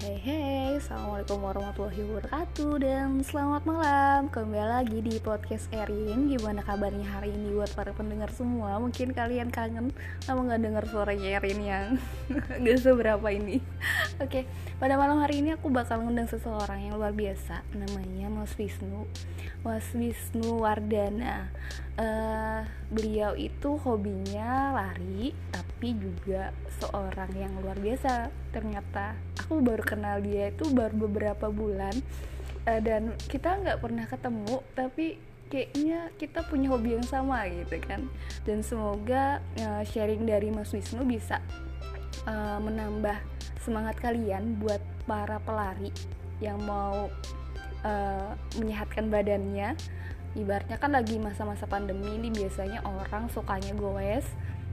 Hey hey, Assalamualaikum warahmatullahi wabarakatuh Dan selamat malam. Kembali lagi di podcast Erin. Gimana kabarnya hari ini buat para pendengar semua? Mungkin kalian kangen sama gak denger suaranya Erin yang gak seberapa ini. Oke, pada malam hari ini aku bakal ngundang seseorang yang luar biasa Namanya Mas Wisnu. Mas Wisnu Wardana. Uh, Beliau itu hobinya lari Tapi juga seorang yang luar biasa. Ternyata aku baru kenal dia itu baru beberapa bulan. Uh, dan kita nggak pernah ketemu tapi kayaknya kita punya hobi yang sama gitu kan. Dan semoga uh, sharing dari Mas Wisnu bisa uh, menambah semangat kalian buat para pelari yang mau uh, menyehatkan badannya ibaratnya kan lagi masa-masa pandemi ini biasanya orang sukanya goes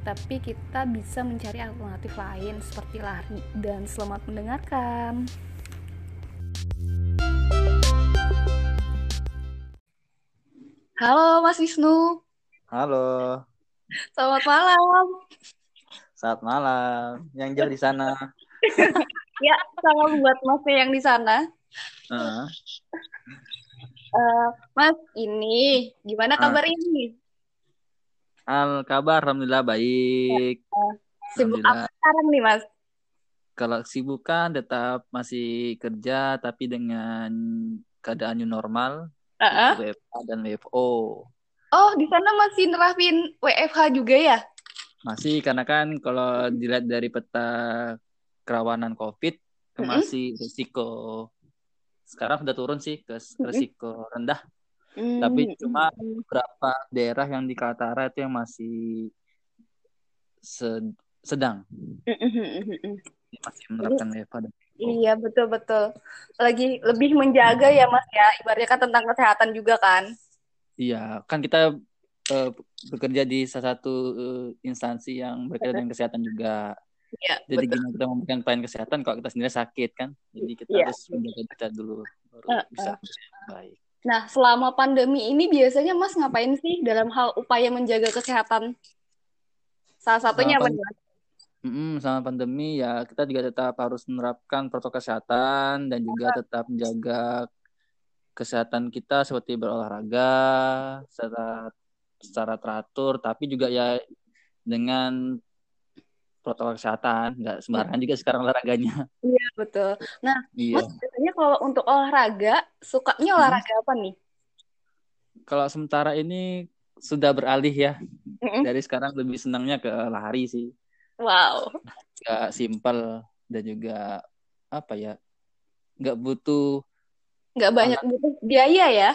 tapi kita bisa mencari alternatif lain seperti lari dan selamat mendengarkan. Halo Mas Wisnu. Halo. Selamat malam. Selamat malam. Yang jauh di sana. ya, salam buat Masnya yang di sana. Uh. Uh, mas, ini gimana kabar uh. ini? Al kabar alhamdulillah baik. Ya, sibuk apa sekarang nih, Mas? Kalau sibukan tetap masih kerja tapi dengan keadaan new normal, uh-uh. WFH dan WFO. Oh, di sana masih nerapin WFH juga ya? Masih karena kan kalau dilihat dari peta kerawanan COVID mm-hmm. masih risiko sekarang sudah turun sih ke risiko rendah Hmm. Tapi cuma beberapa daerah yang di Kaltara itu yang masih sedang. masih menerapkan WFH Iya betul betul. Lagi lebih menjaga ya Mas ya. Ibaratnya kan tentang kesehatan juga kan. Iya, kan kita uh, bekerja di salah satu uh, instansi yang berkaitan dengan kesehatan juga. Iya, Jadi betul. gimana kita memberikan pelayanan kesehatan kalau kita sendiri sakit kan? Jadi kita ya. harus menjaga kita dulu baru uh, bisa uh. baik. Nah, selama pandemi ini biasanya Mas ngapain sih dalam hal upaya menjaga kesehatan? Salah satunya apa? Mm, sama pandemi ya kita juga tetap harus menerapkan protokol kesehatan dan juga tetap menjaga kesehatan kita seperti berolahraga secara secara teratur tapi juga ya dengan protokol kesehatan nggak sembarangan juga sekarang olahraganya iya betul nah iya. mas biasanya kalau untuk olahraga sukanya hmm. olahraga hmm. apa nih kalau sementara ini sudah beralih ya hmm. dari sekarang lebih senangnya ke lari sih wow nggak simpel dan juga apa ya nggak butuh nggak banyak butuh biaya ya?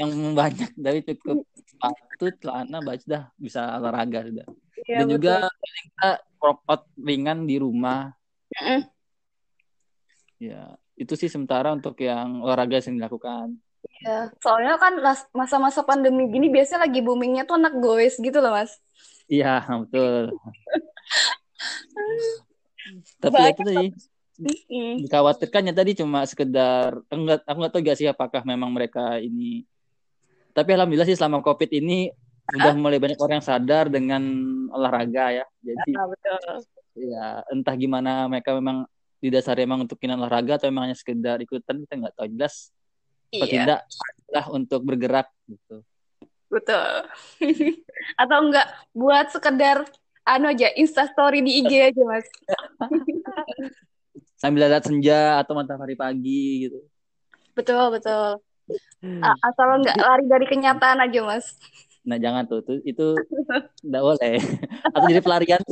Yang banyak dari cukup sepatu celana baju dah bisa olahraga sudah. Ya, dan betul. juga kita workout ringan di rumah. Mm. ya itu sih sementara untuk yang olahraga yang dilakukan. Ya soalnya kan masa-masa pandemi gini biasanya lagi boomingnya tuh anak goes gitu loh mas. Iya betul. Tapi ya itu tadi dikhawatirkannya tadi cuma sekedar enggak aku nggak tahu gak sih apakah memang mereka ini tapi alhamdulillah sih selama covid ini udah mulai banyak orang yang sadar dengan olahraga ya. Jadi ya, betul. ya entah gimana mereka memang didasari emang untuk kinan olahraga atau memang hanya sekedar ikutan kita nggak tahu jelas iya. atau tidak lah untuk bergerak gitu. Betul. atau enggak buat sekedar anu aja Insta story di IG aja mas. Sambil lihat senja atau matahari pagi gitu. Betul betul. Asal enggak lari dari kenyataan aja mas. Nah jangan tuh, tuh itu tidak boleh. Atau jadi pelarian.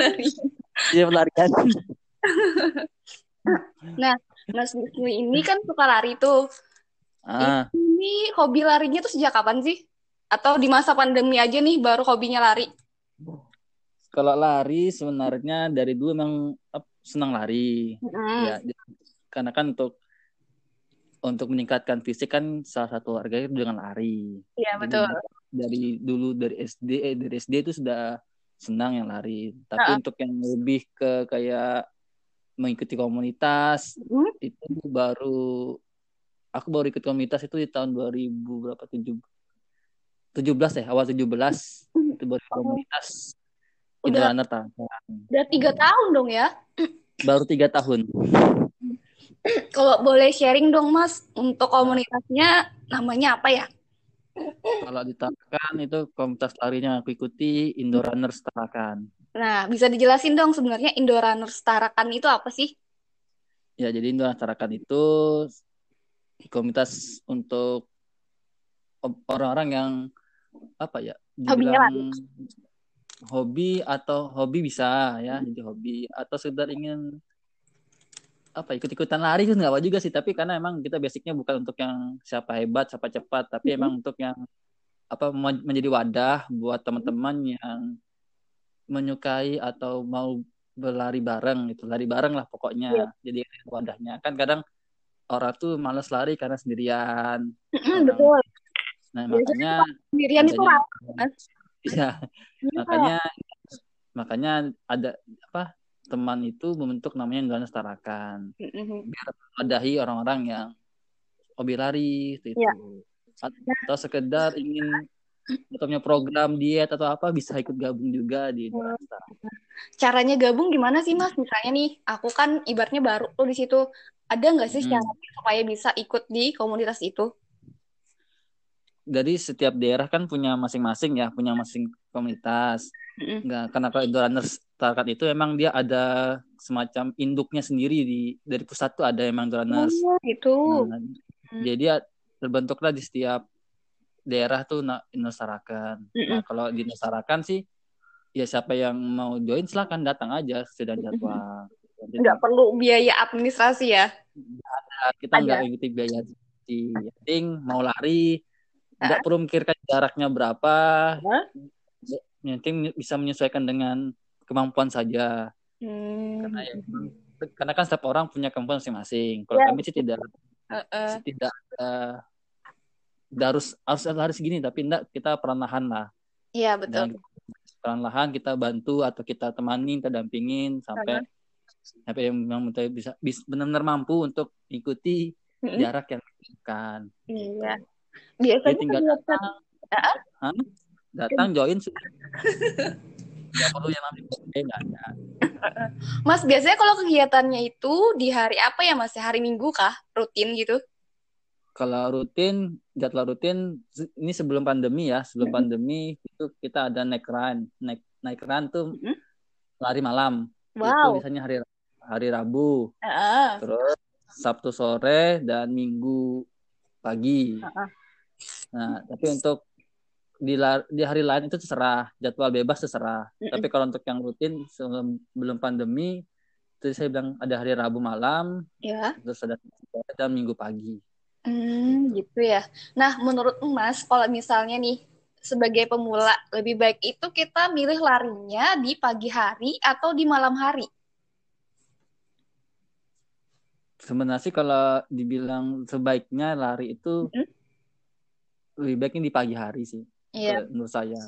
jadi pelarian. nah, Mas Wisnu ini kan suka lari tuh. Ah. Ini hobi larinya tuh sejak kapan sih? Atau di masa pandemi aja nih baru hobinya lari? Kalau lari sebenarnya dari dulu emang senang lari. Mm. Ya, karena kan untuk untuk meningkatkan fisik kan salah satu harga itu dengan lari. Iya betul. dari dulu dari SD eh, dari SD itu sudah senang yang lari. Tapi uh untuk yang lebih ke kayak mengikuti komunitas hmm? itu baru aku baru ikut komunitas itu di tahun 2000 berapa tujuh tujuh belas ya awal tujuh belas hmm. itu baru komunitas udah runner Udah tiga tahun dong ya? Baru tiga tahun. Kalau boleh sharing dong Mas, untuk komunitasnya namanya apa ya? Kalau di Tarakan itu komunitas larinya aku ikuti Indo Runners Tarakan. Nah, bisa dijelasin dong sebenarnya Indo Runners Tarakan itu apa sih? Ya, jadi Indo Runners Tarakan itu komunitas untuk orang-orang yang apa ya? Dibilang, hobi atau hobi bisa ya, jadi hobi atau sekedar ingin apa ikut-ikutan lari itu nggak apa juga sih tapi karena emang kita basicnya bukan untuk yang siapa hebat siapa cepat tapi mm -hmm. emang untuk yang apa menjadi wadah buat teman-teman yang menyukai atau mau berlari bareng itu lari bareng lah pokoknya yeah. jadi wadahnya. Kan kadang orang tuh males lari karena sendirian. Mm -hmm, betul. Nah makanya sendirian itu ya makanya makanya ada apa teman itu membentuk namanya Indonesia Setarakan mm-hmm. biar mewadahi orang-orang yang hobi lari itu yeah. atau sekedar ingin atau punya program diet atau apa bisa ikut gabung juga di Indonesia Caranya gabung gimana sih mas? Misalnya nih, aku kan ibaratnya baru tuh di situ. Ada nggak sih hmm. supaya bisa ikut di komunitas itu? Jadi setiap daerah kan punya masing-masing ya, punya masing komunitas. Mm-hmm. Nggak, karena kalau Indo Runners itu emang dia ada semacam induknya sendiri di dari pusat tuh ada emang Runners. Oh, itu. Nah, hmm. Jadi ya terbentuklah di setiap daerah tuh Nusarakan. Nah, kalau di Nusarakan sih ya siapa yang mau join silahkan datang aja sudah jadwal. Nggak perlu biaya administrasi ya? Nggak ada, kita nggak ikuti biaya di penting mau lari nggak perlu mikirkan jaraknya berapa. Huh? yang penting bisa menyesuaikan dengan kemampuan saja hmm. karena ya, karena kan setiap orang punya kemampuan masing-masing kalau ya. kami sih tidak uh, uh. tidak uh, harus harus harus segini tapi enggak kita perlahan lah iya betul perlahan kita bantu atau kita temani kita dampingin sampai uh -huh. sampai yang memang bisa, bisa benar-benar mampu untuk ikuti hmm. jarak yang diinginkan iya biasanya tinggal datang, uh -huh datang join nggak perlu yang namanya nggak ada. Mas biasanya kalau kegiatannya itu di hari apa ya Mas? Hari Minggu kah? Rutin gitu? Kalau rutin jadwal rutin ini sebelum pandemi ya. Sebelum mm -hmm. pandemi itu kita ada naik run. Naik naik run tuh mm -hmm. lari malam. Wow. itu biasanya hari hari Rabu. Uh. terus Sabtu sore dan Minggu pagi. Uh -uh. Nah tapi untuk di, di hari lain itu terserah jadwal bebas terserah mm -mm. tapi kalau untuk yang rutin sebelum pandemi itu saya bilang ada hari Rabu malam ya terus ada dan Minggu pagi hmm, gitu. gitu ya nah menurut Mas kalau misalnya nih sebagai pemula lebih baik itu kita milih larinya di pagi hari atau di malam hari sebenarnya sih kalau dibilang sebaiknya lari itu mm -hmm. Lebih baiknya di pagi hari sih Iya. menurut saya.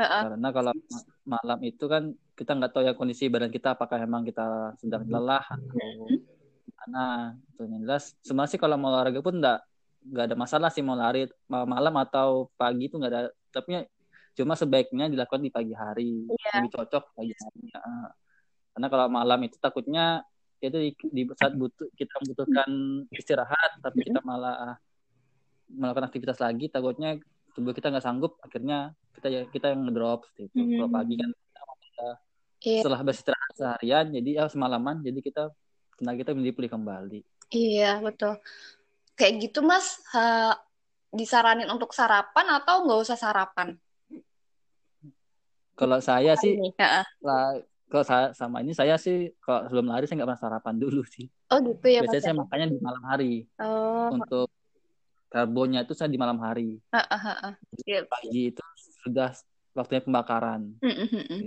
Uh-uh. Karena kalau malam itu kan kita nggak tahu ya kondisi badan kita apakah memang kita sedang mm-hmm. lelah atau mana itu yang jelas. Sebenarnya sih kalau mau olahraga pun nggak nggak ada masalah sih mau lari malam atau pagi itu nggak ada. Tapi cuma sebaiknya dilakukan di pagi hari yeah. lebih cocok pagi hari. Karena kalau malam itu takutnya itu di, di saat butuh kita membutuhkan istirahat tapi kita malah melakukan aktivitas lagi takutnya tubuh kita nggak sanggup akhirnya kita ya kita yang ngedrop gitu. Mm-hmm. kalau pagi kan kita yeah. setelah beristirahat seharian jadi ya semalaman jadi kita tenaga kita menjadi pulih kembali. Iya betul. Kayak gitu mas ha, disaranin untuk sarapan atau nggak usah sarapan? Kalau saya sih lah kalau saya sama ini saya sih kalau sebelum lari saya nggak pernah sarapan dulu sih. Oh gitu ya biasanya saya makannya di malam hari. Oh. untuk Karbonya itu saya di malam hari. Uh, uh, uh, uh. Pagi itu sudah waktunya pembakaran. Uh, uh.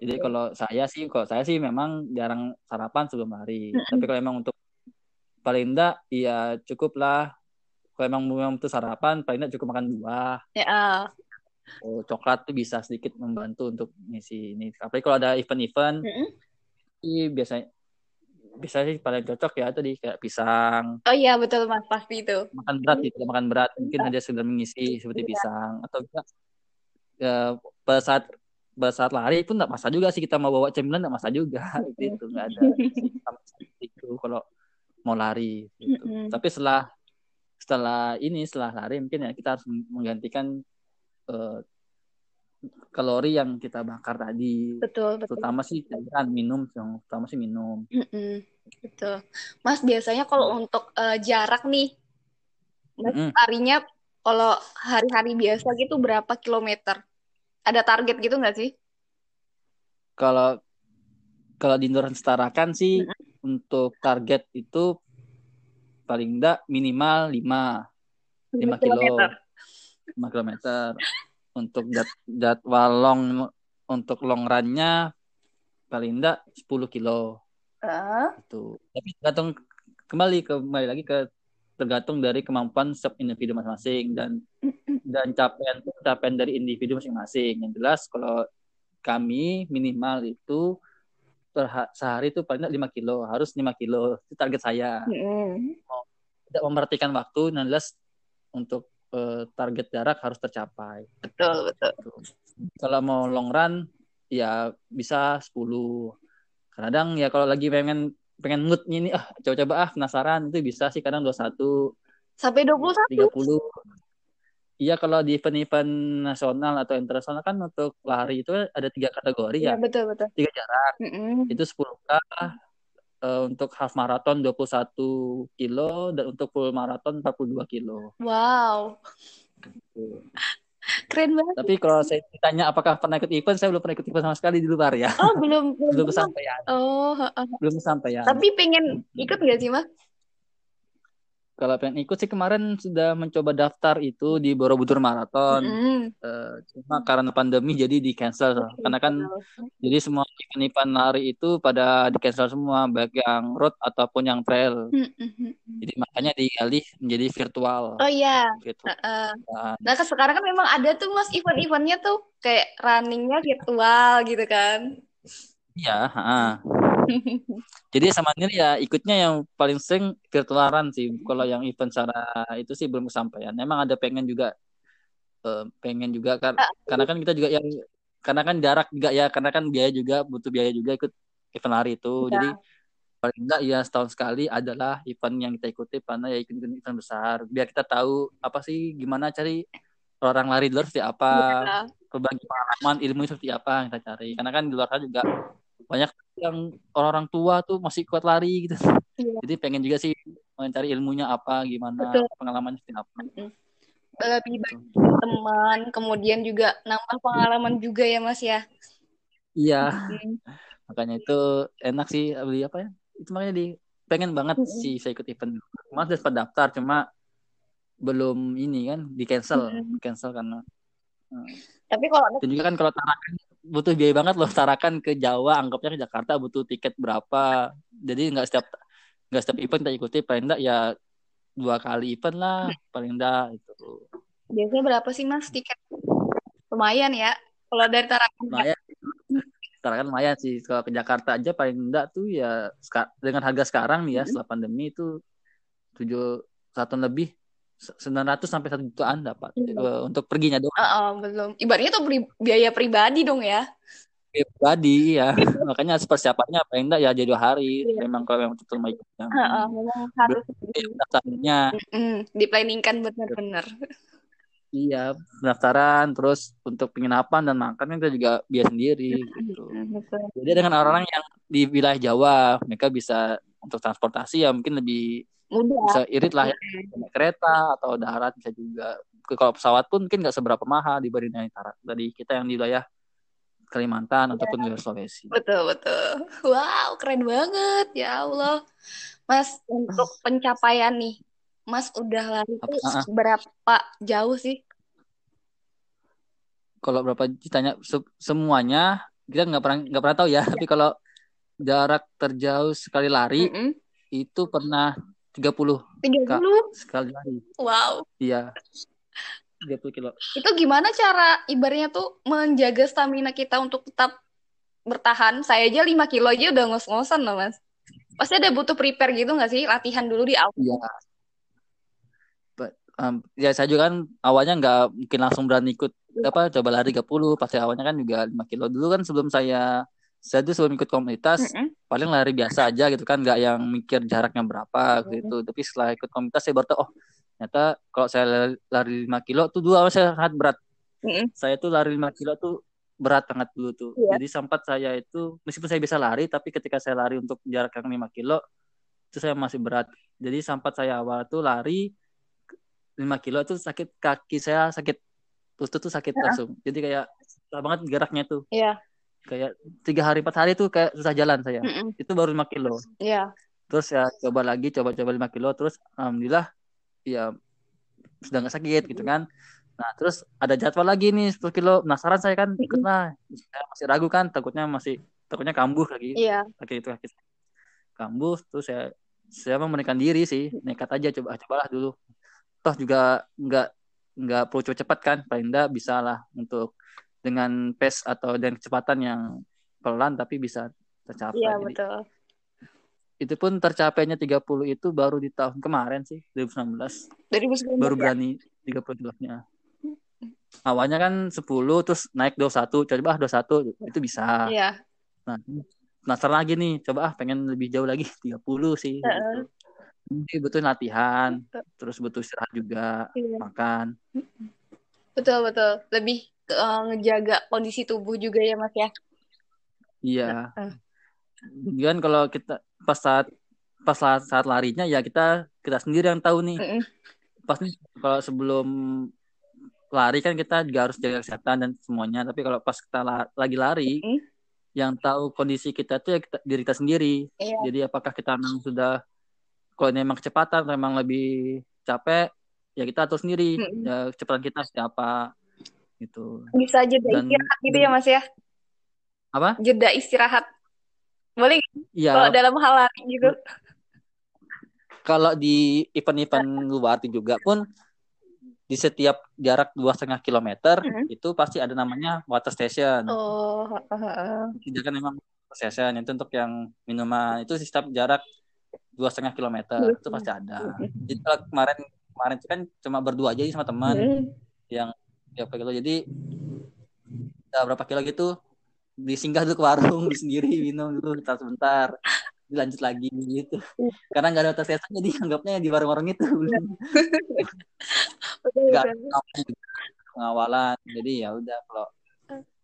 Jadi kalau saya sih, kalau saya sih memang jarang sarapan sebelum hari. Uh, uh. Tapi kalau memang untuk paling enggak, ya cukup lah. Kalau memang memang itu sarapan, paling enggak cukup makan buah. Ya. Uh. Oh, coklat tuh bisa sedikit membantu untuk ngisi ini. Apalagi kalau ada event-event, uh -uh. biasanya bisa sih paling cocok ya tadi kayak pisang. Oh iya betul mas pasti itu. Makan berat gitu, makan berat mungkin aja sedang mengisi seperti iya. pisang atau juga ya, pada saat pada saat lari pun nggak masalah juga sih kita mau bawa cemilan nggak masalah juga gitu nggak ada itu kalau mau lari gitu. mm -hmm. tapi setelah setelah ini setelah lari mungkin ya kita harus menggantikan uh, kalori yang kita bakar tadi. Betul, betul. Terutama sih cairan minum, yang utama sih minum. Mm-mm, betul. Mas biasanya kalau mm. untuk uh, jarak nih, Mas mm. larinya kalau hari-hari biasa gitu berapa kilometer? Ada target gitu nggak sih? Kalau kalau di endurance setarakan sih mm-hmm. untuk target itu paling enggak minimal 5 5 kilo. 5 kilometer untuk jad, jadwal long untuk long run-nya paling enggak 10 kilo. Uh. Itu. Tapi tergantung kembali kembali lagi ke tergantung dari kemampuan setiap individu masing-masing dan dan capaian capaian dari individu masing-masing. Yang jelas kalau kami minimal itu per sehari itu paling enggak 5 kilo, harus 5 kilo. Itu target saya. Mm. Tidak memperhatikan waktu, yang jelas untuk uh, target jarak harus tercapai. Betul, betul. Gitu. Kalau mau long run ya bisa 10. Kadang ya kalau lagi pengen pengen mood ini ah coba-coba ah penasaran itu bisa sih kadang 21 sampai 21 30 Iya kalau di event-event nasional atau internasional kan untuk lari itu ada tiga kategori ya. ya. betul betul. Tiga jarak. Mm -hmm. Itu 10 k uh, untuk half marathon 21 kilo dan untuk full marathon 42 kilo. Wow. Gitu. Keren banget. Tapi kalau saya ditanya apakah pernah ikut event, saya belum pernah ikut event sama sekali di luar ya. Oh, belum belum, belum sampai ya. Oh, belum sampai ya. Tapi pengen ikut nggak sih, Mas? Kalau pengen ikut sih kemarin sudah mencoba daftar itu di Borobudur Marathon. Mm. Uh, cuma karena pandemi jadi di cancel. Mm. Karena kan jadi semua event-event lari itu pada di cancel semua baik yang road ataupun yang trail. Mm. Jadi makanya dialih menjadi virtual. Oh iya. Virtual. Uh, uh. Nah sekarang kan memang ada tuh mas event-eventnya tuh kayak runningnya virtual gitu kan. Iya. Uh. Jadi sama ini ya ikutnya yang paling sering virtualan sih. Kalau yang event secara itu sih belum kesampaian. Memang ada pengen juga uh, pengen juga kan karena kan kita juga yang karena kan jarak juga ya karena kan biaya juga butuh biaya juga ikut event lari itu. Ya. Jadi paling enggak ya setahun sekali adalah event yang kita ikuti karena ya ikut event besar biar kita tahu apa sih gimana cari orang lari di luar seperti apa ya. berbagi pengalaman ilmu seperti apa yang kita cari karena kan di luar sana juga banyak yang orang-orang tua tuh masih kuat lari gitu. Iya. Jadi pengen juga sih mencari ilmunya apa, gimana Betul. pengalaman seperti apa. Lebih banyak teman, kemudian juga nambah pengalaman juga ya Mas ya. Iya. Hmm. Makanya itu enak sih beli apa ya? Itu makanya di pengen banget hmm. sih saya ikut event. Mas udah daftar cuma belum ini kan di cancel, hmm. cancel karena. Hmm. Tapi kalau dan juga kan kalau tarakan butuh biaya banget loh tarakan ke Jawa anggapnya ke Jakarta butuh tiket berapa. Jadi nggak setiap nggak setiap event kita ikuti paling enggak ya dua kali event lah paling enggak itu biasanya berapa sih mas tiket? Lumayan ya kalau dari tarakan lumayan. Tarakan lumayan sih kalau ke Jakarta aja paling enggak tuh ya dengan harga sekarang nih ya setelah pandemi itu tujuh satu lebih 900 sampai satu jutaan dapat hmm. uh, untuk perginya doang. Uh, uh, belum. Ibaratnya tuh pri biaya pribadi dong ya. Pribadi ya. Makanya persiapannya apa enggak ya jadi dua hari. Yeah. Memang kalau memang tutup ikut. Uh, uh, memang harus daftarnya. Mm -mm, benar-benar. Iya, pendaftaran terus untuk penginapan dan makan kan kita juga biaya sendiri gitu. Jadi dengan orang-orang yang di wilayah Jawa, mereka bisa untuk transportasi ya mungkin lebih Mudah. bisa irit lah ya kereta atau darat bisa juga kalau pesawat pun mungkin nggak seberapa mahal dibanding yang dari kita yang di wilayah Kalimantan ya. ataupun wilayah Sulawesi. Betul betul. Wow keren banget ya Allah. Mas untuk pencapaian nih, Mas udah lari itu uh, berapa jauh sih? Kalau berapa ditanya se semuanya kita nggak pernah nggak pernah tahu ya. ya. Tapi kalau jarak terjauh sekali lari mm -hmm. itu pernah 30. 30? Kak, sekali lari. Wow. Iya. 30 kilo. Itu gimana cara ibaratnya tuh menjaga stamina kita untuk tetap bertahan? Saya aja 5 kilo aja udah ngos-ngosan loh, Mas. Pasti ada butuh prepare gitu gak sih? Latihan dulu di awal. Iya. Um, ya saya juga kan awalnya nggak mungkin langsung berani ikut apa coba lari 30 pasti awalnya kan juga 5 kilo dulu kan sebelum saya saya tuh sebelum ikut komunitas mm -hmm paling lari biasa aja gitu kan nggak yang mikir jaraknya berapa gitu. Tapi setelah ikut komunitas saya baru tahu oh ternyata kalau saya lari 5 kilo tuh dua saya sangat berat. Mm-hmm. saya tuh lari 5 kilo tuh berat banget dulu tuh. Yeah. jadi sempat saya itu meskipun saya bisa lari tapi ketika saya lari untuk jarak yang 5 kilo itu saya masih berat. Jadi sempat saya awal tuh lari 5 kilo tuh sakit kaki saya sakit lutut tuh sakit yeah. langsung. Jadi kayak susah banget geraknya tuh. Yeah kayak tiga hari empat hari tuh kayak susah jalan saya. Mm -mm. itu baru lima kilo. Yeah. terus ya coba lagi coba coba lima kilo terus alhamdulillah ya sudah nggak sakit gitu kan. Nah terus ada jadwal lagi nih 10 kilo. Penasaran saya kan ikut lah saya masih ragu kan takutnya masih takutnya kambuh lagi. Yeah. kaki itu kaki kambuh terus saya saya mau menekan diri sih nekat aja coba cobalah dulu. Toh juga nggak nggak perlu cepat cepat kan paling enggak bisa lah untuk dengan pace atau dan kecepatan yang pelan tapi bisa tercapai. Iya, betul. Itu pun tercapainya 30 itu baru di tahun kemarin sih, 2019. 2019 baru ya? berani ya? 30 nya Awalnya kan 10 terus naik 21, coba ah 21 itu bisa. Iya. Nah, penasaran lagi nih, coba ah pengen lebih jauh lagi 30 sih. Uh -uh. Jadi butuh latihan, terus butuh istirahat juga, iya. makan. Betul betul, lebih uh, ngejaga kondisi tubuh juga ya mas ya iya uh. kan kalau kita pas saat pas saat, saat larinya ya kita kita sendiri yang tahu nih uh -uh. pasti kalau sebelum lari kan kita juga harus jaga kesehatan dan semuanya tapi kalau pas kita la lagi lari uh -uh. yang tahu kondisi kita tuh ya kita, diri kita sendiri iya. jadi apakah kita memang sudah kalau ini memang kecepatan memang lebih capek ya kita atur sendiri uh -uh. ya kecepatan kita siapa gitu bisa jeda dan, istirahat gitu ya mas ya apa jeda istirahat boleh ya. kalau dalam hal lari gitu kalau di event-event luar itu juga pun di setiap jarak dua setengah kilometer mm-hmm. itu pasti ada namanya water station. Oh, Tidak kan memang water station itu untuk yang minuman itu setiap jarak dua setengah kilometer mm-hmm. itu pasti ada. Jadi kemarin kemarin itu kan cuma berdua aja sama teman mm-hmm. yang ya kilo jadi ya, berapa kilo gitu disinggah tuh ke warung di sendiri minum dulu sebentar sebentar. Dilanjut lagi gitu. Karena nggak ada tes tesan jadi anggapnya di warung-warung itu. Nggak pengawalan jadi ya udah kalau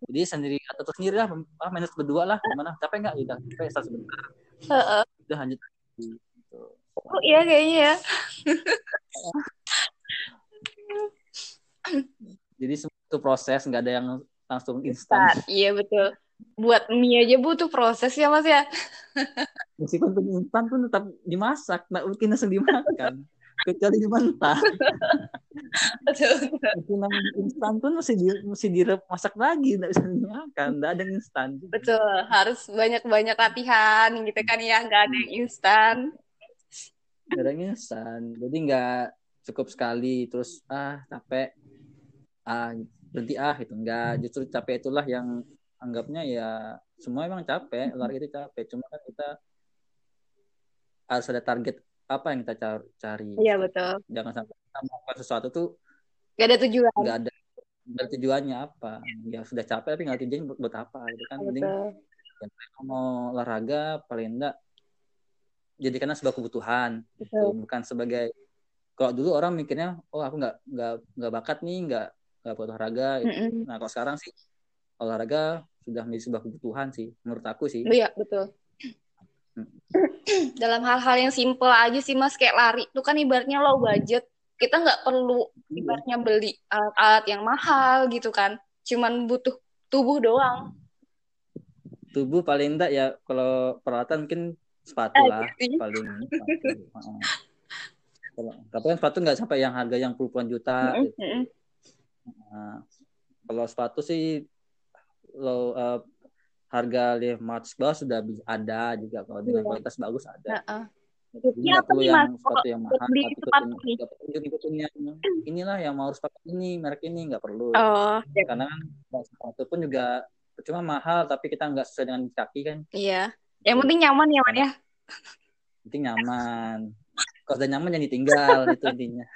jadi sendiri atau tuh sendiri lah ah, minus berdua lah gimana? Capek nggak? Udah capek satu sebentar. Udah lanjut gitu. oh iya kayaknya ya jadi itu proses nggak ada yang langsung instan. Iya betul. Buat mie aja butuh proses ya mas ya. Meskipun pun instan pun tetap dimasak nggak mungkin langsung dimakan. Kecuali dimentah betul instan pun mesti di mesti dimasak lagi nggak bisa dimakan. Nggak ada instan. Betul harus banyak banyak latihan gitu kan ya nggak ada yang instan. Nggak ada yang instan. Jadi nggak cukup sekali terus ah capek ah berhenti ah itu enggak justru capek itulah yang anggapnya ya semua emang capek lari itu capek. Cuma kan kita harus ada target apa yang kita cari. Iya betul. Jangan sampai kita melakukan sesuatu tuh gak ada tujuan. gak ada ada tujuannya apa. Ya sudah capek tapi nggak tujuan buat, apa gitu kan. Mending ya, mau olahraga paling enggak jadikannya sebuah kebutuhan gitu. bukan sebagai kalau dulu orang mikirnya oh aku nggak nggak nggak bakat nih nggak nggak olahraga gitu. mm -mm. nah kalau sekarang sih olahraga sudah menjadi sebuah kebutuhan sih menurut aku sih iya betul mm. dalam hal-hal yang simple aja sih mas kayak lari itu kan ibaratnya low budget kita nggak perlu iya. ibaratnya beli alat-alat yang mahal gitu kan cuman butuh tubuh doang tubuh paling enggak ya kalau peralatan mungkin sepatu lah eh, paling sepatu. tapi kan sepatu nggak sampai yang harga yang puluhan juta mm -hmm. gitu. Nah, kalau sepatu sih lo uh, harga lima ratus bawah sudah ada juga kalau dengan iya. kualitas bagus ada. Uh -uh. Jadi ya, perlu yang sepatu yang mahal atau ikutin, ikutin yang inilah yang mau harus pakai ini merek ini nggak perlu. Oh, ya. Karena kan sepatu pun juga cuma mahal tapi kita nggak sesuai dengan kaki kan. Iya. Yang penting nyaman ya man ya. Penting nyaman. Kalau udah nyaman jangan ditinggal itu intinya.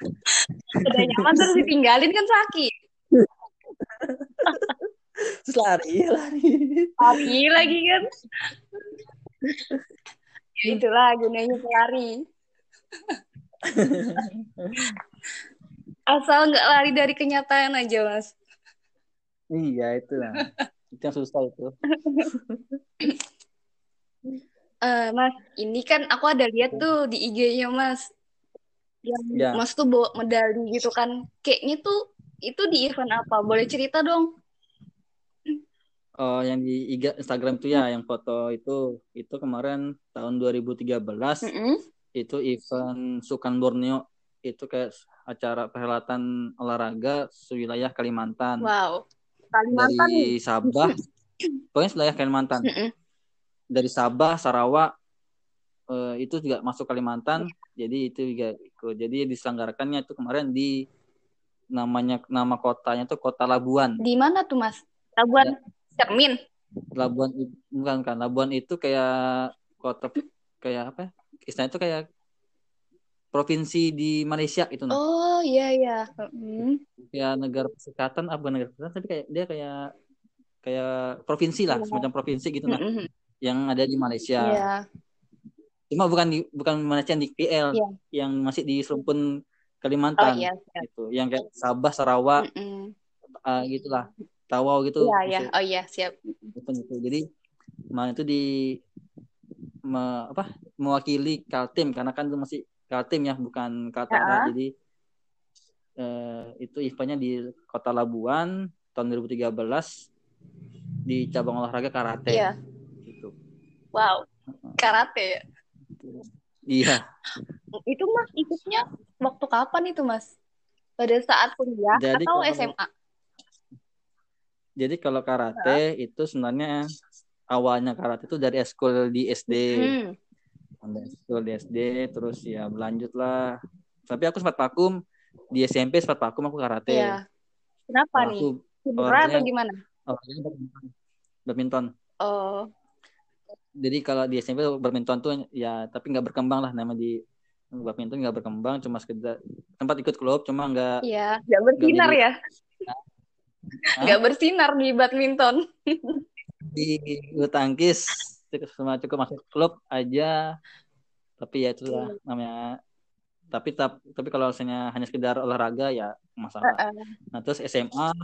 Udah nyaman terus ditinggalin kan sakit. Terus lari, lari. Lari lagi kan. itulah gunanya pelari asal nggak lari dari kenyataan aja mas iya itu lah itu yang susah itu uh, mas ini kan aku ada lihat tuh di IG-nya mas yang ya. mas tuh bawa medali gitu kan kayaknya tuh itu di event apa boleh cerita dong Oh, yang di Instagram tuh ya, yang foto itu itu kemarin tahun 2013 mm -hmm. itu event Sukan Borneo itu kayak acara perhelatan olahraga sewilayah Kalimantan. Wow. Kalimantan dari Sabah, pokoknya wilayah Kalimantan. Mm -hmm. Dari Sabah, Sarawak uh, itu juga masuk Kalimantan. Jadi itu juga ikut. Jadi diselenggarakannya itu kemarin di namanya nama kotanya tuh Kota Labuan. Di mana tuh Mas? Labuan. Ya Cermin. Labuan bukan kan Labuan itu kayak kota kayak apa? Istilahnya itu kayak provinsi di Malaysia itu nah. Oh iya iya. Hmm. Kayak negara perserikatan apa negara perserikatan tapi kayak dia kayak kayak provinsi lah, yeah. semacam provinsi gitu nah. Mm-hmm. Yang ada di Malaysia. Yeah. Cuma bukan di bukan Malaysia di PL yeah. yang masih di Serumpun Kalimantan. Oh, iya, iya. Gitu. Yang kayak Sabah, Sarawak. Mm-hmm. Uh, gitulah. Tawau gitu. Iya, iya. Oh iya, siap. Gitu. Jadi kemarin itu di me, apa mewakili Kaltim karena kan itu masih Kaltim ya, bukan Kaltara. Ya. Jadi eh, itu eventnya di Kota Labuan tahun 2013 di cabang olahraga karate. Iya. Wow. Karate ya. Iya. Itu Mas ikutnya waktu kapan itu Mas? Pada saat kuliah Jadi, atau kalau, SMA? Jadi kalau karate itu sebenarnya awalnya karate itu dari eskul di SD. Hmm. eskul di SD terus ya berlanjut lah. Tapi aku sempat vakum di SMP sempat vakum aku karate. Iya. Kenapa nih? Cedera atau gimana? Oh, badminton. Oh. Jadi kalau di SMP badminton tuh ya tapi nggak berkembang lah nama di badminton nggak berkembang cuma sekedar tempat ikut klub cuma nggak Iya, nggak bersinar ya? Nggak bersinar di badminton. Di bulu tangkis cuma cukup masuk klub aja. Tapi ya itu lah iya. namanya. Tapi tapi kalau misalnya hanya sekedar olahraga ya masalah. Uh -uh. nah terus SMA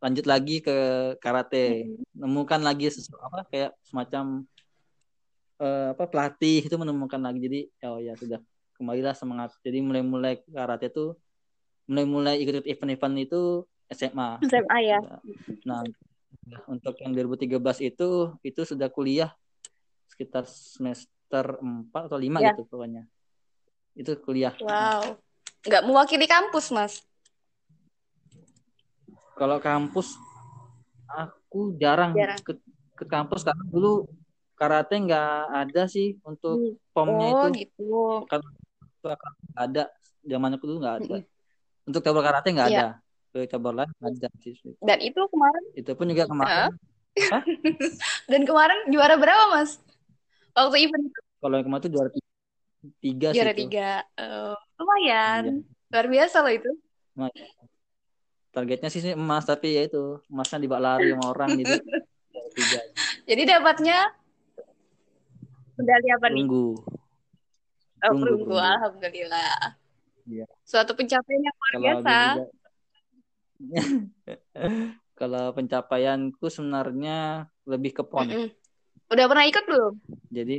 lanjut lagi ke karate. Menemukan lagi sesuatu apa kayak semacam uh, apa pelatih itu menemukan lagi jadi oh ya sudah kembalilah semangat jadi mulai mulai karate itu mulai mulai ikut event-event itu SMA. SMA ya. Nah, untuk yang 2013 itu itu sudah kuliah sekitar semester 4 atau 5 ya. gitu pokoknya. Itu kuliah. Wow. Nggak mewakili kampus, Mas. Kalau kampus aku jarang, jarang. ke ke kampus karena dulu karate nggak ada sih untuk hmm. pomnya oh, itu. gitu. Karena ada zaman aku dulu nggak ada. Untuk cabang karate nggak ya. ada ke cabang lain ada sih. Dan itu kemarin? Itu pun juga kemarin. Dan kemarin juara berapa mas? Waktu event itu? Kalau yang kemarin itu juara tiga. Juara sih tiga. Uh, lumayan. Iya. Luar biasa loh itu. Targetnya sih emas tapi ya itu emasnya dibak lari sama orang gitu. tiga. Jadi dapatnya medali apa nih? Perunggu. Oh, perunggu. Alhamdulillah. Iya. Suatu pencapaian yang luar biasa. Juga, Kalau pencapaianku sebenarnya lebih ke PON. Mm -mm. Udah pernah ikut belum? Jadi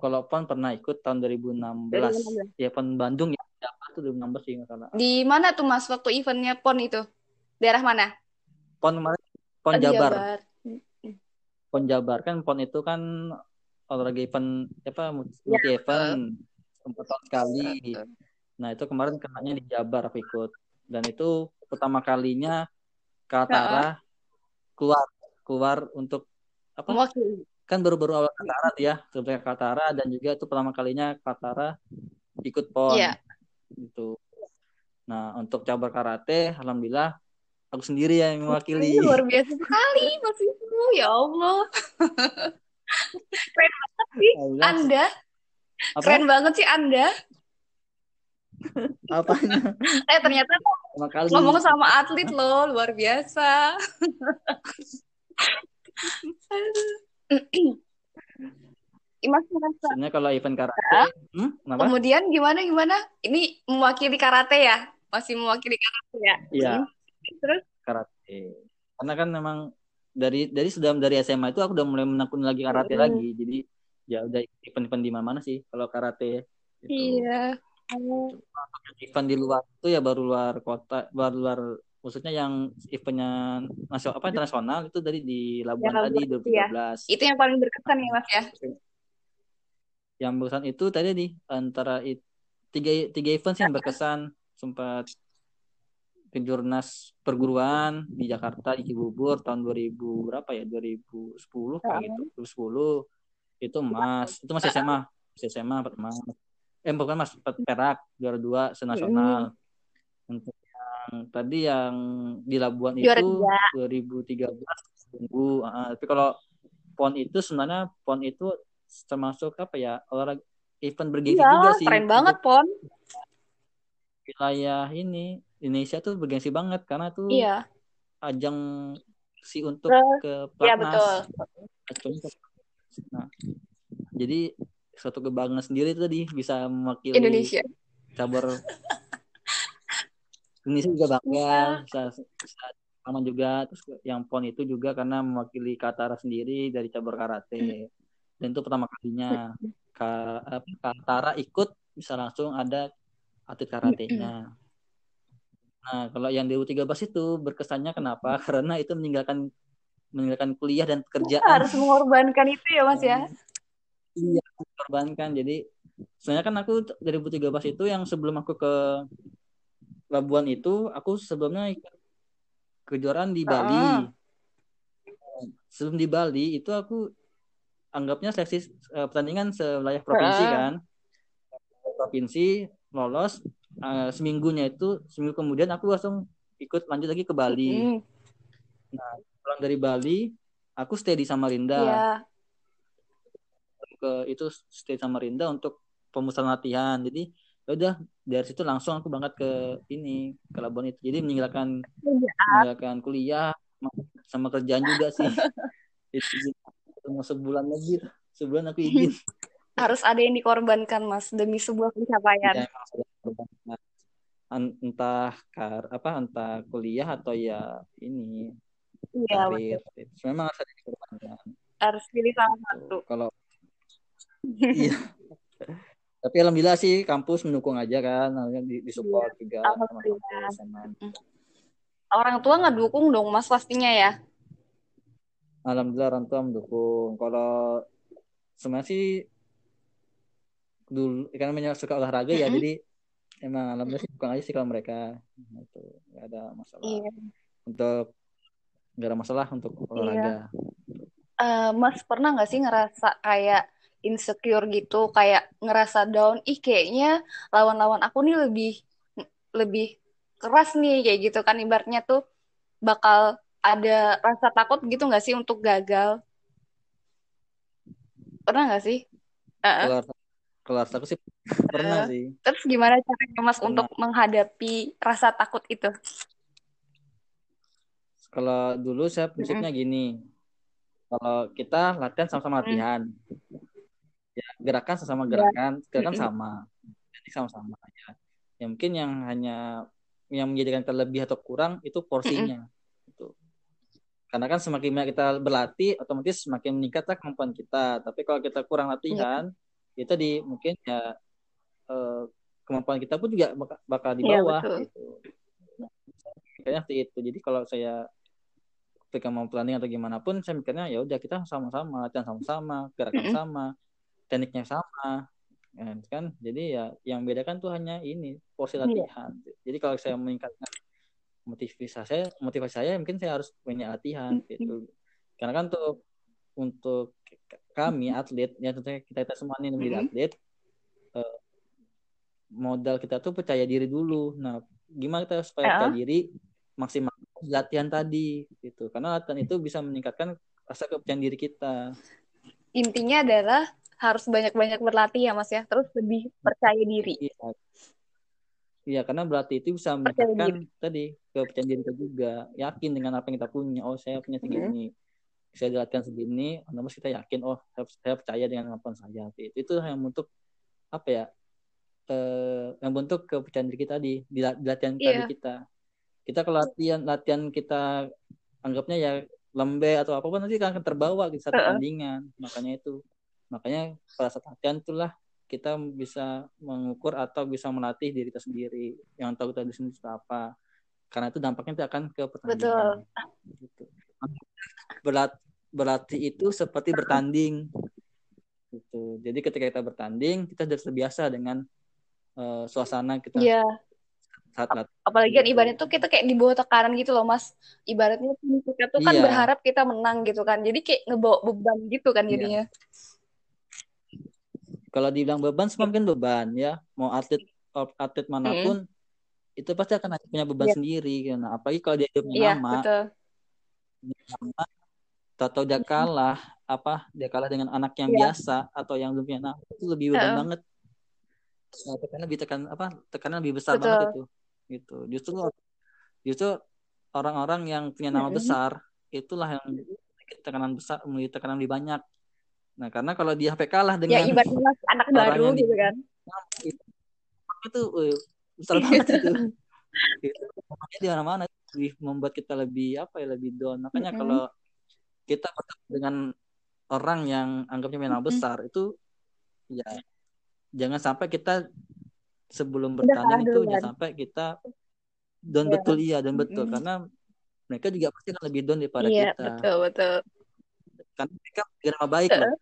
kalau PON pernah ikut tahun 2016. 2016. Ya PON Bandung ya. Apa tuh 2016 sih salah. Di mana tuh Mas waktu eventnya PON itu? Daerah mana? PON kemarin PON oh, Jabar. Jabar. PON Jabar kan PON itu kan olahraga event apa multi ya, event empat tahun sekali. Nah itu kemarin kenanya di Jabar aku ikut dan itu pertama kalinya Kaltara keluar keluar untuk apa? Mewakili. Kan baru-baru awal Kaltara ya, sebenarnya Kaltara dan juga itu pertama kalinya Kaltara ikut PON. Yeah. Gitu. Nah, untuk cabang karate alhamdulillah aku sendiri yang mewakili. Luar biasa sekali Mas itu, ya Allah. Keren banget sih Anda. Apa? Keren banget sih Anda. Apanya? eh ternyata ngomong sama atlet loh, luar biasa. Imas merasa. Sebenarnya kalau event karate, hmm, kemudian gimana gimana? Ini mewakili karate ya? Masih mewakili karate ya? Iya. Hmm. Terus? Karate. Karena kan memang dari dari sudah dari SMA itu aku udah mulai menekuni lagi karate hmm. lagi. Jadi ya udah event-event di mana-mana sih kalau karate. Gitu. Iya. Event di luar itu ya baru luar kota, baru luar maksudnya yang eventnya nasional apa internasional itu dari di Labuan ya, tadi 2013. Ya. Itu yang paling berkesan ya Mas ya yang berkesan itu tadi nih antara it, tiga tiga event sih yang berkesan sempat ke jurnas perguruan di Jakarta di Cibubur tahun 2000 berapa ya? 2010 kayak gitu 2010 itu. Emas. Itu masih SMA masih SMA empat emas eh bukan mas empat perak juara dua senasional. Untuk yang tadi yang di Labuan juara itu 2013 tunggu. Uh, tapi kalau pon itu sebenarnya pon itu termasuk apa ya? Olahraga event bergengsi ya, juga sih. keren banget pon. Wilayah ini Indonesia tuh bergengsi banget karena tuh iya. ajang si untuk uh, ke iya, platnas. Iya. Nah, jadi suatu kebanggaan sendiri itu tadi bisa mewakili Indonesia. Cabur Indonesia juga bangga bisa, bisa sama juga terus yang pon itu juga karena mewakili Katara sendiri dari cabur karate dan itu pertama kalinya Kak Tara ikut bisa langsung ada atlet karatenya. Nah, kalau yang di U13 itu berkesannya kenapa? Karena itu meninggalkan meninggalkan kuliah dan pekerjaan. Harus mengorbankan itu ya, Mas ya. Iya, mengorbankan. Jadi sebenarnya kan aku dari U13 itu yang sebelum aku ke Labuan itu, aku sebelumnya kejuaraan di Bali. Uh. Sebelum di Bali itu aku anggapnya seleksi uh, pertandingan sewilayah provinsi uh. kan provinsi lolos uh, seminggunya itu seminggu kemudian aku langsung ikut lanjut lagi ke Bali mm. nah pulang dari Bali aku stay di Samarinda yeah. ke itu stay di Samarinda untuk pemusatan latihan jadi ya udah dari situ langsung aku berangkat ke ini ke Labuan itu jadi meninggalkan ya. meninggalkan kuliah sama kerjaan juga sih itu cuma sebulan lagi sebulan aku izin harus ada yang dikorbankan mas demi sebuah pencapaian. Ya, entah kar apa entah kuliah atau ya ini iya karir. memang harus ada yang dikorbankan. Harus pilih salah satu. Kalau iya. Tapi alhamdulillah sih kampus mendukung aja kan di, di support iya. juga sama. Orang tua nggak dukung dong mas pastinya ya? Alhamdulillah orang tua mendukung. Kalau sebenarnya sih dulu karena namanya suka olahraga ya jadi emang alhamdulillah sih bukan aja sih kalau mereka itu nggak ada masalah iya. untuk nggak ada masalah untuk olahraga. Iya. Uh, mas pernah nggak sih ngerasa kayak insecure gitu, kayak ngerasa down, ih kayaknya lawan-lawan aku nih lebih lebih keras nih kayak gitu kan ibaratnya tuh bakal ada rasa takut gitu nggak sih untuk gagal? Pernah nggak sih? Uh-uh. Keluar, keluar sih pernah uh, sih. Terus gimana caranya Mas pernah. untuk menghadapi rasa takut itu? Kalau dulu saya prinsipnya uh-uh. gini, kalau kita latihan sama-sama latihan, uh-uh. ya gerakan sama iya. gerakan, gerakan uh-uh. sama, jadi sama-sama ya. Ya mungkin yang hanya yang menjadikan terlebih atau kurang itu porsinya. Itu karena kan semakin banyak kita berlatih otomatis semakin meningkatlah kemampuan kita tapi kalau kita kurang latihan ya. itu di mungkin ya eh, kemampuan kita pun juga bakal, di iya, bawah ya, gitu. Nah, kayaknya seperti itu jadi kalau saya ketika mau planning atau gimana pun saya mikirnya ya udah kita sama-sama latihan sama-sama gerakan sama tekniknya sama. Ya, kan? Jadi ya yang beda kan tuh hanya ini porsi iya. latihan. Jadi kalau saya meningkatkan motivasi saya motivasi saya mungkin saya harus punya latihan gitu. Karena kan untuk untuk kami atlet ya tentunya kita kita semua ini menjadi atlet uh, modal kita tuh percaya diri dulu. Nah gimana kita supaya percaya diri maksimal latihan tadi gitu. Karena latihan itu bisa meningkatkan rasa kepercayaan diri kita. Intinya adalah harus banyak-banyak berlatih ya mas ya. Terus lebih percaya diri. Iya. Iya, karena berarti itu bisa meningkatkan tadi kepercayaan diri kita juga. Yakin dengan apa yang kita punya. Oh, saya punya tinggi mm -hmm. Saya latihan segini terus kita yakin oh saya, saya percaya dengan kemampuan saya. Itu itu yang untuk apa ya eh, yang bentuk kepercayaan diri kita di, di, latihan yeah. tadi kita. Kita ke latihan latihan kita anggapnya ya lembe atau apa pun nanti akan terbawa di saat pertandingan makanya itu. Makanya pada saat latihan itulah kita bisa mengukur atau bisa melatih diri kita sendiri. Yang tahu tadi sendiri apa. Karena itu dampaknya itu akan ke pertandingan. Betul. Gitu. Berat, berlatih itu seperti bertanding gitu jadi ketika kita bertanding kita sudah terbiasa dengan uh, suasana kita yeah. saat latih apalagi kan gitu. ibaratnya tuh kita kayak di bawah tekanan gitu loh mas ibaratnya kita tuh kan yeah. berharap kita menang gitu kan jadi kayak ngebawa beban gitu kan iya. jadinya yeah. kalau dibilang beban semua mungkin beban ya mau atlet atlet mana pun mm itu pasti akan punya beban yeah. sendiri karena apalagi kalau dia punya yeah, nama betul. nama atau dia kalah apa dia kalah dengan anak yang yeah. biasa atau yang punya nama itu lebih beban uh. banget nah, tekanan lebih tekan apa tekanan lebih besar betul. banget itu gitu justru justru orang-orang yang punya nama mm-hmm. besar itulah yang tekanan besar memiliki tekanan lebih banyak nah karena kalau dia sampai kalah ya, dengan ya ibaratnya anak baru gitu kan itu besar banget itu itu di mana-mana lebih membuat kita lebih apa ya lebih down makanya mm-hmm. kalau kita bertemu dengan orang yang anggapnya menang mm-hmm. besar itu ya jangan sampai kita sebelum bertanding itu jangan sampai kita down yeah. betul iya dan betul. Mm-hmm. karena mereka juga pasti akan lebih down daripada yeah, kita. betul betul. Karena mereka menjaga nama baik uh. loh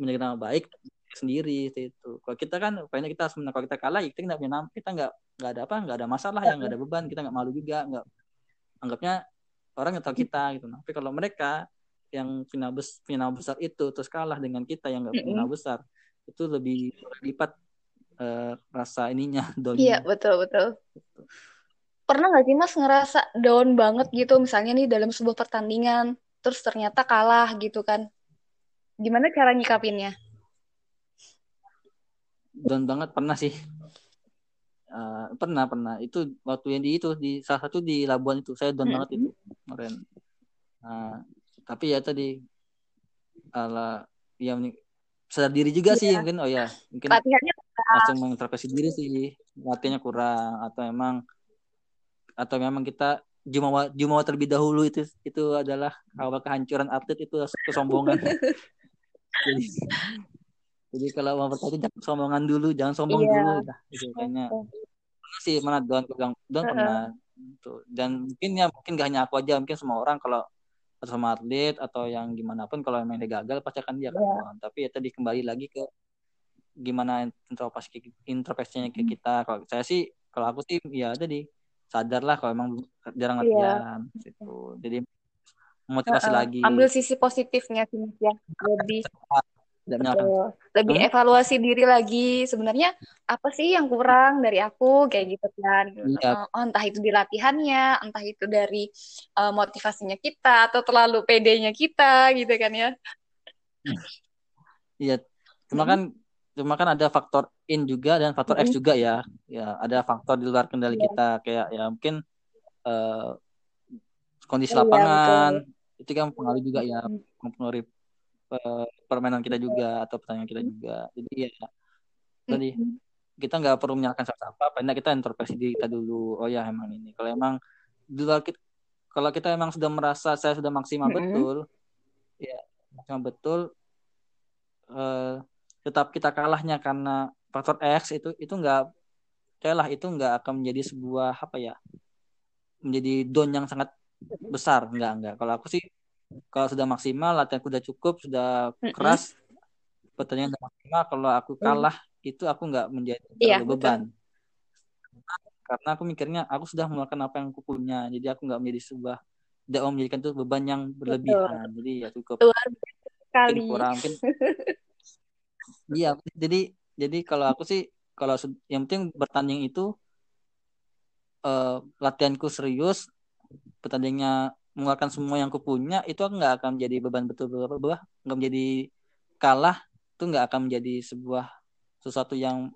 menjaga nama baik sendiri itu. Kalau kita kan pokoknya kita sebenarnya kalau kita kalah kita nggak punya kita nggak nggak ada apa nggak ada masalah ya nggak ada beban kita nggak malu juga nggak anggapnya orang yang tahu kita gitu. Tapi kalau mereka yang final bes final besar itu terus kalah dengan kita yang nggak final besar. Itu lebih lipat uh, rasa ininya iya betul betul. Pernah nggak sih mas ngerasa down banget gitu? Misalnya nih dalam sebuah pertandingan terus ternyata kalah gitu kan. Gimana cara nyikapinnya? Down banget pernah sih. Uh, pernah pernah. Itu waktu yang di itu di salah satu di Labuan itu. Saya down hmm. banget itu kemarin. Uh, tapi ya tadi ala yang sadar diri juga sih mungkin oh ya mungkin latihannya langsung mengintrospeksi diri sih. Latihannya kurang atau emang atau memang kita jumawa jumawa terlebih dahulu itu itu adalah awal kehancuran atlet itu kesombongan. Jadi jadi kalau mau bertanya jangan sombongan dulu jangan sombong yeah. dulu gitu kayaknya. Sih mana don pegang don uh -huh. pernah tuh dan mungkin ya mungkin gak hanya aku aja mungkin semua orang kalau atau sama atlet atau yang gimana pun kalau memang dia gagal pasti akan dia akan yeah. tapi ya tadi kembali lagi ke gimana introspeksi introspeksinya ke hmm. kita kalau saya sih kalau aku sih ya tadi sadarlah kalau emang jarang iya. latihan yeah. gitu jadi motivasi uh -uh. lagi ambil sisi positifnya sih ya lebih lebih hmm? evaluasi diri lagi sebenarnya apa sih yang kurang dari aku kayak gitu kan ya. oh, entah itu di latihannya entah itu dari uh, motivasinya kita atau terlalu pedenya kita gitu kan ya iya cuma hmm. kan cuma kan ada faktor in juga dan faktor hmm. X juga ya ya ada faktor di luar kendali ya. kita kayak ya mungkin uh, kondisi iya, lapangan betul. itu kan pengaruh juga ya mempengaruhi permainan kita juga atau pertandingan kita juga. Jadi ya tadi kita nggak perlu menyalahkan siapa-siapa karena kita introspeksi diri kita dulu. Oh ya emang ini. Kalau emang kalau kita emang sudah merasa saya sudah maksimal mm -hmm. betul ya maksimal betul uh, tetap kita kalahnya karena faktor X itu itu nggak lah itu nggak akan menjadi sebuah apa ya menjadi down yang sangat besar. Nggak nggak. Kalau aku sih kalau sudah maksimal latihanku sudah cukup sudah keras mm-hmm. pertandingan sudah maksimal kalau aku mm. kalah mm. itu aku nggak menjadi iya, beban karena aku mikirnya aku sudah melakukan apa yang aku punya jadi aku nggak menjadi sebuah tidak mau menjadikan itu beban yang berlebihan betul. jadi ya cukup sekali kurang mungkin iya jadi jadi kalau aku sih kalau yang penting bertanding itu uh, latihanku serius pertandingnya mengeluarkan semua yang aku punya itu nggak akan menjadi beban betul-betul bawah nggak menjadi kalah itu nggak akan menjadi sebuah sesuatu yang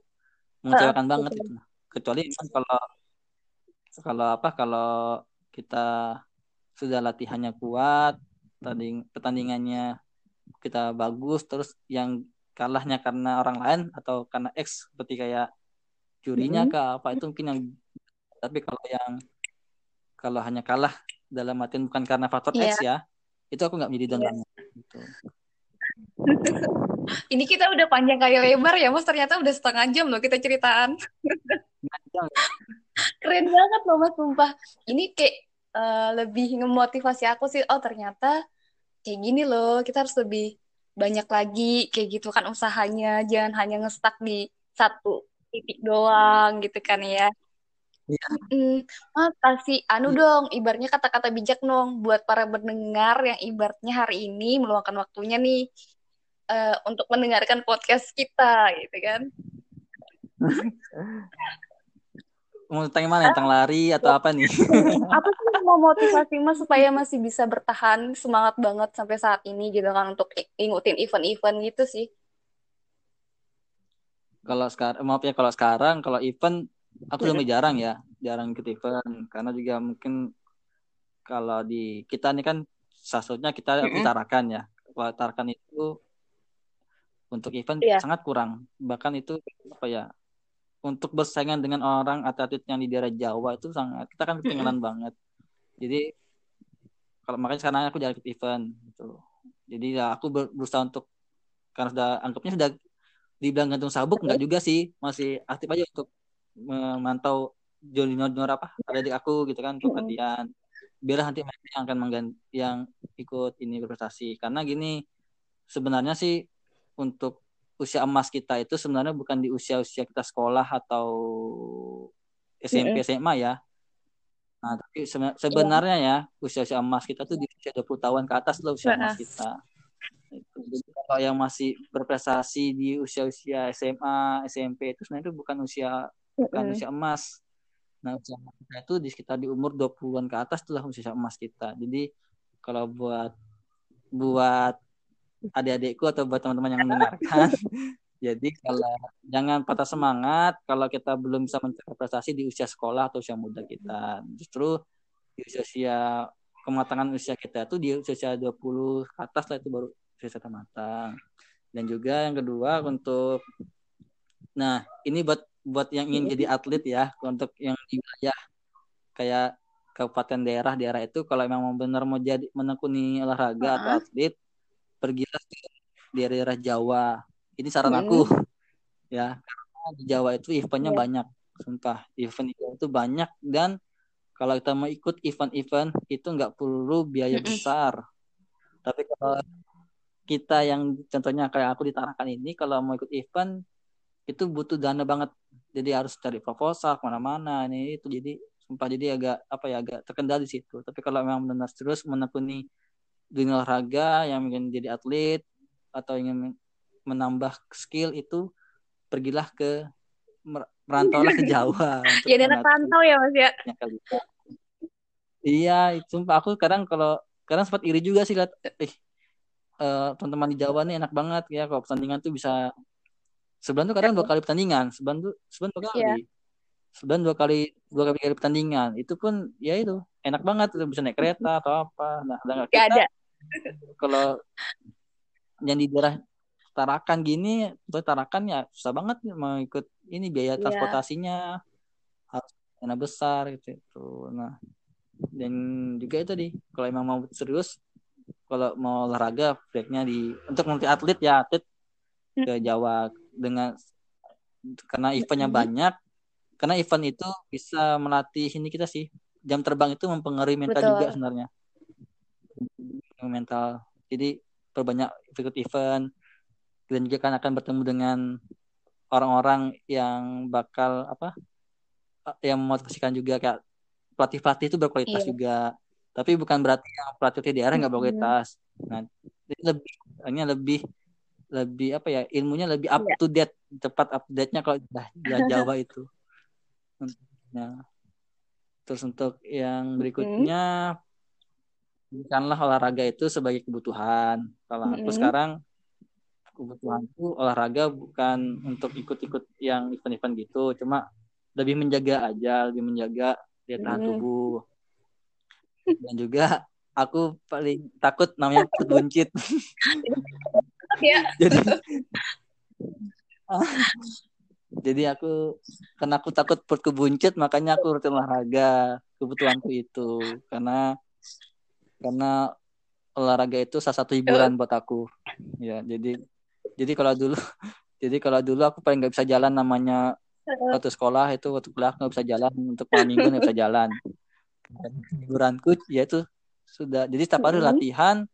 mengecewakan uh, banget itu kecuali kalau kalau apa kalau kita sudah latihannya kuat tanding pertandingannya kita bagus terus yang kalahnya karena orang lain atau karena X seperti kayak curinya mm -hmm. ke apa itu mungkin yang tapi kalau yang kalau hanya kalah dalam artian bukan karena faktor yeah. X ya itu aku nggak menjadi dendam yeah. gitu. Ini kita udah panjang kali lebar ya, Mas. Ternyata udah setengah jam loh kita ceritaan. Keren banget loh, Mas. Sumpah. Ini kayak uh, lebih ngemotivasi aku sih. Oh, ternyata kayak gini loh. Kita harus lebih banyak lagi kayak gitu kan usahanya. Jangan hanya ngestak di satu titik doang gitu kan ya. Iya. Mm, mas kasih anu iya. dong, ibarnya kata-kata bijak dong buat para pendengar yang ibaratnya hari ini meluangkan waktunya nih uh, untuk mendengarkan podcast kita gitu kan mau tanya mana tentang lari atau apa nih apa sih mau motivasi mas supaya masih bisa bertahan semangat banget sampai saat ini gitu kan untuk ngikutin event-event gitu sih kalau sekarang maaf ya kalau sekarang kalau event aku lebih jarang ya jarang ikut event. Karena juga mungkin kalau di kita ini kan sasutnya kita utarakan ya. Kalau utarakan itu untuk event yeah. sangat kurang. Bahkan itu apa ya untuk bersaingan dengan orang atlet yang di daerah Jawa itu sangat kita kan ketinggalan mm-hmm. banget. Jadi kalau makanya sekarang aku jarang ikut event gitu. Jadi ya aku berusaha untuk karena sudah anggapnya sudah dibilang gantung sabuk enggak juga sih. Masih aktif aja untuk memantau junior junior apa ada di aku gitu kan untuk latihan biar nanti mereka yang akan mengganti yang ikut ini berprestasi karena gini sebenarnya sih untuk usia emas kita itu sebenarnya bukan di usia-usia kita sekolah atau SMP yeah. SMA ya. Nah, tapi iya. sebenarnya yeah. ya usia-usia emas kita tuh di usia 20 tahun ke atas loh usia emas kita. Jadi kalau yang masih berprestasi di usia-usia SMA, SMP itu sebenarnya itu bukan usia bukan usia emas. Nah, usia emas kita itu di sekitar di umur 20-an ke atas itulah usia emas kita. Jadi kalau buat buat adik-adikku atau buat teman-teman yang mendengarkan. Jadi kalau jangan patah semangat kalau kita belum bisa mencapai prestasi di usia sekolah atau usia muda kita. Justru di usia kematangan usia kita itu di usia 20 ke atas lah itu baru usia matang. Dan juga yang kedua untuk nah, ini buat buat yang ingin jadi atlet ya, untuk yang di wilayah kayak kabupaten daerah daerah itu kalau memang benar mau jadi menekuni olahraga atau atlet pergilah ke daerah-daerah Jawa. Ini saran hmm. aku. Ya, karena di Jawa itu eventnya yeah. banyak. Sumpah, event itu banyak dan kalau kita mau ikut event-event itu nggak perlu biaya besar. Tapi kalau kita yang contohnya kayak aku ditarakan ini kalau mau ikut event itu butuh dana banget. Jadi harus cari proposal ke mana-mana ini itu jadi sumpah jadi agak apa ya agak terkendali di situ. Tapi kalau memang benar terus menekuni dunia olahraga yang ingin jadi atlet atau ingin menambah skill itu pergilah ke merantau ke Jawa. Jadi anak rantau ya mas ya. Iya, sumpah aku kadang kalau kadang sempat iri juga sih lihat eh uh, teman-teman di Jawa nih enak banget ya kalau pertandingan tuh bisa sebulan tuh kadang dua kali pertandingan sebulan tuh sebulan dua kali yeah. sebulan dua kali dua kali, kali pertandingan itu pun ya itu enak banget bisa naik kereta atau apa nah ada kita, ada kalau yang di daerah Tarakan gini, itu Tarakan ya susah banget mau ikut ini biaya iya. transportasinya yeah. harus dana besar gitu itu. Nah, dan juga itu di kalau emang mau serius kalau mau olahraga breaknya di untuk multi atlet ya atlet ke hmm. Jawa dengan karena eventnya hmm. banyak karena event itu bisa melatih ini kita sih jam terbang itu mempengaruhi mental Betul. juga sebenarnya mental jadi perbanyak ikut event dan juga kan akan bertemu dengan orang-orang yang bakal apa yang memotivasikan juga kayak pelatih pelatih itu berkualitas iya. juga tapi bukan berarti yang pelatih di daerah nggak berkualitas nah ini lebih ini lebih lebih apa ya ilmunya lebih up iya. to date cepat up to date-nya kalau di Jawa itu nah terus untuk yang berikutnya bukanlah olahraga itu sebagai kebutuhan. Kalau aku mm-hmm. sekarang kebutuhanku olahraga bukan untuk ikut-ikut yang event-event gitu, cuma lebih menjaga aja, lebih menjaga daya tahan mm-hmm. tubuh. Dan juga aku paling takut namanya perut buncit. ya. jadi jadi aku karena aku takut perutku buncit makanya aku rutin olahraga kebutuhanku itu. Karena karena olahraga itu salah satu hiburan buat aku. Ya jadi jadi kalau dulu jadi kalau dulu aku paling nggak bisa jalan namanya waktu sekolah itu waktu kuliah nggak bisa jalan untuk malam minggu nggak bisa jalan. Hiburanku yaitu sudah jadi setiap hari latihan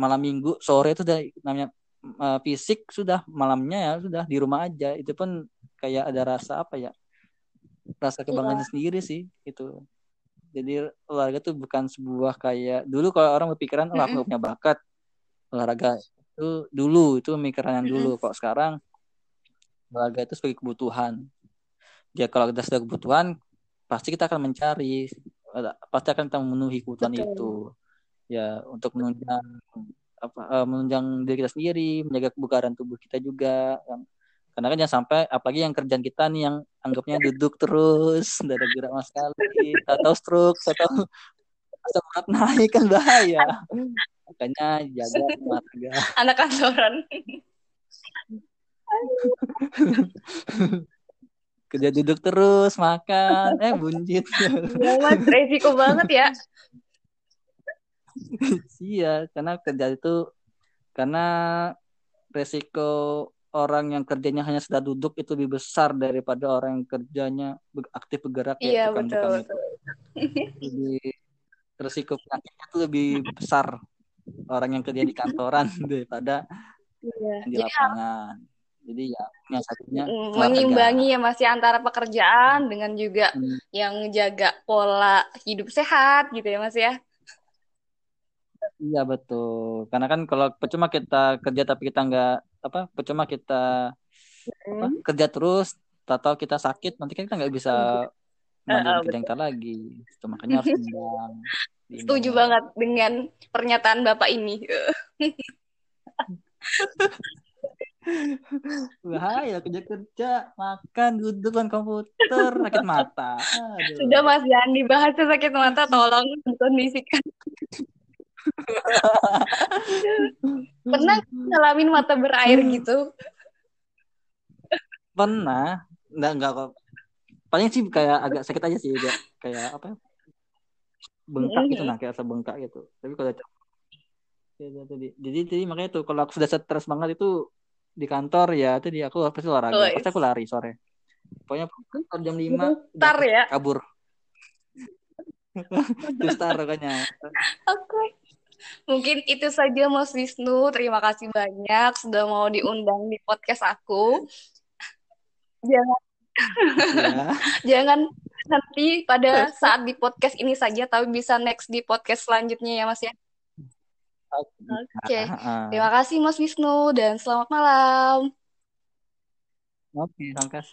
malam minggu sore itu udah namanya uh, fisik sudah malamnya ya sudah di rumah aja. Itu pun kayak ada rasa apa ya rasa kebanggaan yeah. sendiri sih itu jadi olahraga tuh bukan sebuah kayak dulu kalau orang berpikiran oh aku punya bakat. Olahraga itu dulu itu pemikiran yang dulu. Kok sekarang olahraga itu sebagai kebutuhan. Ya kalau kita sudah kebutuhan pasti kita akan mencari pasti akan kita memenuhi kebutuhan Betul. itu ya untuk menunjang apa uh, menunjang diri kita sendiri menjaga kebugaran tubuh kita juga kan karena kan jangan sampai apalagi yang kerjaan kita nih yang anggapnya duduk terus tidak ada gerak sama sekali atau stroke atau asam urat naik kan bahaya. Makanya jaga olahraga anak kantoran. Kerja duduk terus makan. Eh bunjit ya mas resiko banget ya iya karena kerja itu karena resiko orang yang kerjanya hanya sudah duduk itu lebih besar daripada orang yang kerjanya aktif bergerak ya, iya, ya betul, betul. Lebih resiko penyakitnya itu lebih besar orang yang kerja di kantoran daripada iya. di Jadi, lapangan. Jadi ya yang satunya mengimbangi ya masih ya, antara pekerjaan dengan juga hmm. yang jaga pola hidup sehat gitu ya Mas ya. Iya betul. Karena kan kalau percuma kita kerja tapi kita nggak apa percuma kita apa, kerja terus atau kita sakit nanti kan kita nggak bisa uh, kerja kita lagi. Itu makanya harus timbang setuju banget dengan pernyataan bapak ini. Bahaya kerja kerja makan duduk kan komputer sakit mata. Aduh. sudah mas jangan dibahas sakit mata tolong kondisikan Pernah ngalamin mata berair gitu? Pernah. Enggak, enggak kok. Paling sih kayak agak sakit aja sih. Kayak, kayak apa ya? Bengkak gitu nah, kayak bengkak gitu. Tapi kalau jadi, jadi jadi makanya tuh kalau aku sudah stres banget itu di kantor ya tadi aku pasti olahraga oh, pasti aku lari sore pokoknya kan jam lima Tar ya kabur Star pokoknya oke okay. Mungkin itu saja Mas Wisnu. Terima kasih banyak sudah mau diundang di podcast aku. Jangan ya. jangan nanti pada saat di podcast ini saja, tapi bisa next di podcast selanjutnya ya Mas ya. Oke, okay. terima kasih Mas Wisnu dan selamat malam. Oke, terima kasih.